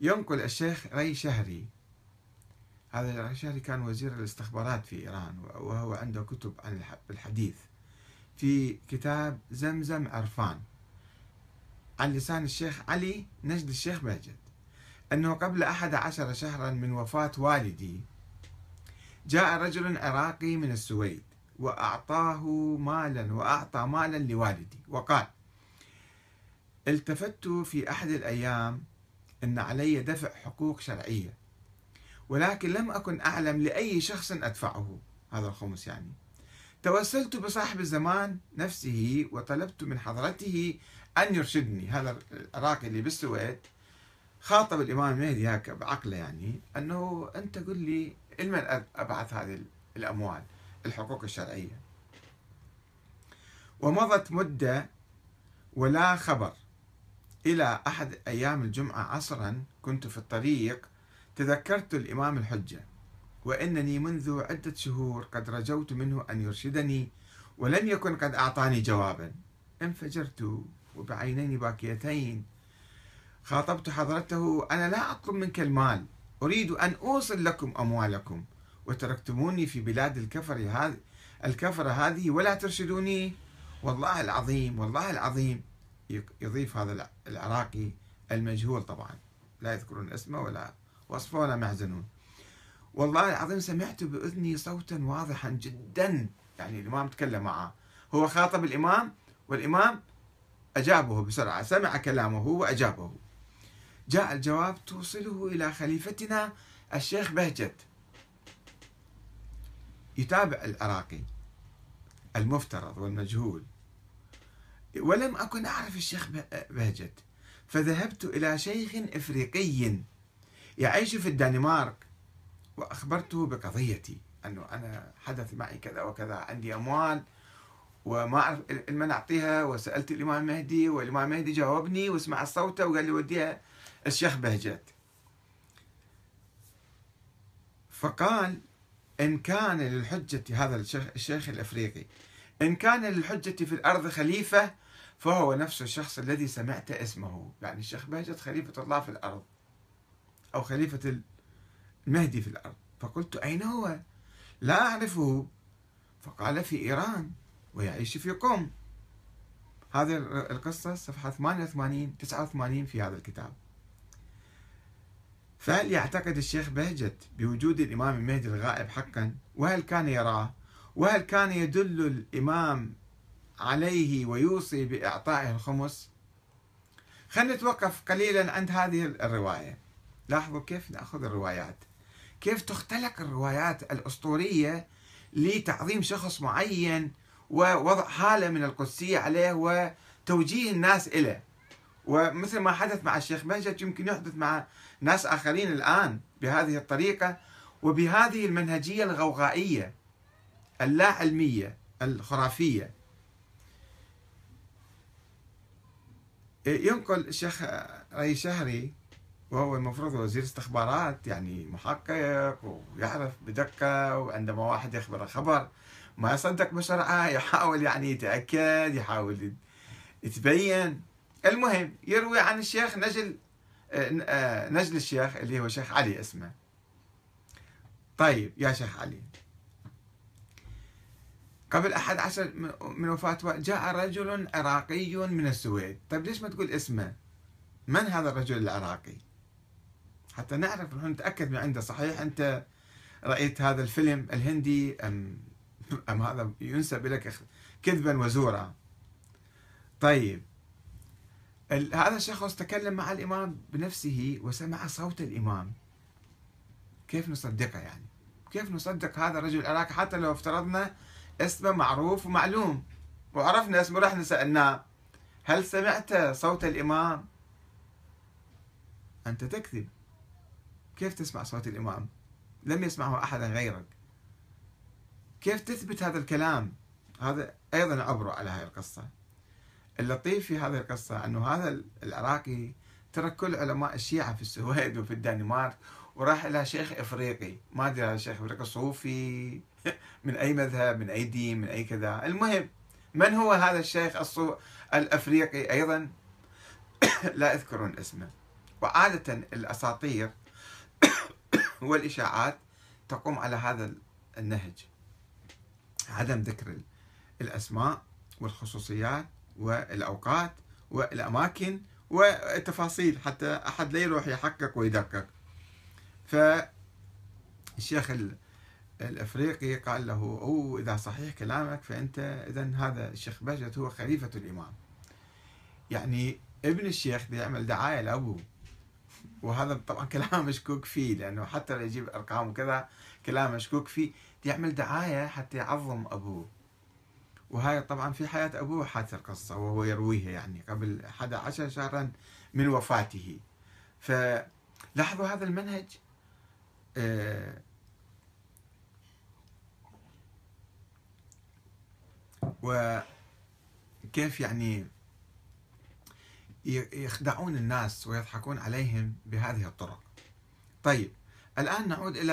ينقل الشيخ ري شهري. هذا ري شهري كان وزير الاستخبارات في إيران وهو عنده كتب عن الحديث في كتاب زمزم عرفان عن لسان الشيخ علي نجد الشيخ بهجت أنه قبل أحد عشر شهرا من وفاة والدي جاء رجل عراقي من السويد وأعطاه مالا وأعطى مالا لوالدي وقال التفت في أحد الأيام أن علي دفع حقوق شرعية. ولكن لم أكن أعلم لأي شخص أدفعه. هذا الخمس يعني. توسلت بصاحب الزمان نفسه وطلبت من حضرته أن يرشدني. هذا العراقي اللي بالسويد خاطب الإمام المهدي هكا بعقله يعني أنه أنت قل لي لمن أبعث هذه الأموال الحقوق الشرعية. ومضت مدة ولا خبر. إلى أحد أيام الجمعة عصرا كنت في الطريق تذكرت الإمام الحجة وإنني منذ عدة شهور قد رجوت منه أن يرشدني ولم يكن قد أعطاني جوابا. انفجرت وبعينين باكيتين. خاطبت حضرته أنا لا أطلب منك المال أريد أن أوصل لكم أموالكم وتركتموني في بلاد الكفر هذه الكفرة هذه ولا ترشدوني؟ والله العظيم والله العظيم. يضيف هذا العراقي المجهول طبعا. لا يذكرون اسمه ولا وصفه ولا محزنون والله العظيم سمعت بأذني صوتا واضحا جدا. يعني الإمام تكلم معه. هو خاطب الإمام والإمام أجابه بسرعة. سمع كلامه وأجابه. جاء الجواب توصله إلى خليفتنا الشيخ بهجت. يتابع العراقي المفترض والمجهول. ولم أكن أعرف الشيخ بهجت. فذهبت إلى شيخ إفريقي يعيش في الدنمارك وأخبرته بقضيتي أنه أنا حدث معي كذا وكذا عندي أموال وما أعرف لمن أعطيها وسألت الإمام المهدي والإمام المهدي جاوبني وسمع صوته وقال لي وديها الشيخ بهجت. فقال إن كان للحجة هذا الشيخ, الأفريقي إن كان للحجة في الأرض خليفة فهو نفس الشخص الذي سمعت اسمه. يعني الشيخ بهجت خليفة الله في الأرض أو خليفة المهدي في الأرض. فقلت أين هو؟ لا أعرفه. فقال في إيران ويعيش في قم. هذه القصة صفحة 88 89 في هذا الكتاب. فهل يعتقد الشيخ بهجت بوجود الإمام المهدي الغائب حقا؟ وهل كان يراه؟ وهل كان يدل الإمام عليه ويوصي بإعطائه الخمس؟ خلينا نتوقف قليلا عند هذه الرواية. لاحظوا كيف نأخذ الروايات. كيف تختلق الروايات الأسطورية لتعظيم شخص معين ووضع حالة من القدسية عليه وتوجيه الناس إليه. ومثل ما حدث مع الشيخ بهجت يمكن يحدث مع ناس آخرين الآن بهذه الطريقة وبهذه المنهجية الغوغائية. اللا علمية الخرافية. ينقل الشيخ ري شهري وهو المفروض وزير استخبارات يعني محقق ويعرف بدقة وعندما واحد يخبر خبر ما يصدق بسرعة يحاول يعني يتأكد يحاول يتبين. المهم يروي عن الشيخ نجل آه، نجل الشيخ اللي هو شيخ علي اسمه. طيب يا شيخ علي. قبل أحد عشر من وفاة جاء رجل عراقي من السويد. طيب ليش ما تقول اسمه؟ من هذا الرجل العراقي؟ حتى نعرف نحن نتأكد من عنده. صحيح أنت رأيت هذا الفيلم الهندي أم, أم هذا ينسب لك كذبا وزورا. طيب. هذا الشخص تكلم مع الإمام بنفسه وسمع صوت الإمام. كيف نصدقه يعني؟ كيف نصدق هذا الرجل العراقي؟ حتى لو افترضنا اسمه معروف ومعلوم. وعرفنا اسمه رحنا سألناه هل سمعت صوت الإمام؟ أنت تكذب. كيف تسمع صوت الإمام؟ لم يسمعه أحدا غيرك. كيف تثبت هذا الكلام؟ هذا أيضا عبره على هذه القصة. اللطيف في هذه القصة أنه هذا العراقي ترك كل علماء الشيعة في السويد وفي الدنمارك وراح إلى شيخ إفريقي. ما أدري هذا الشيخ إفريقي صوفي من أي مذهب من أي دين من أي كذا. المهم من هو هذا الشيخ الصو... الأفريقي أيضا؟ لا يذكرون اسمه. وعادة الأساطير والإشاعات تقوم على هذا النهج. عدم ذكر الأسماء والخصوصيات والأوقات والأماكن والتفاصيل حتى أحد لا يروح يحقق ويدقق. فالشيخ الأفريقي قال له أو إذا صحيح كلامك فأنت اذا هذا الشيخ بهجت هو خليفة الإمام. يعني ابن الشيخ بيعمل دعاية لأبوه. وهذا طبعا كلام مشكوك فيه لأنه حتى لو يجيب أرقام وكذا كلام مشكوك فيه. يعمل دعاية حتى يعظم أبوه. وهاي طبعا في حياة أبوه حادثة القصة وهو يرويها يعني قبل 11 شهرا من وفاته. فلاحظوا هذا المنهج؟ آه وكيف يعني يخدعون الناس ويضحكون عليهم بهذه الطرق. طيب الآن نعود إلى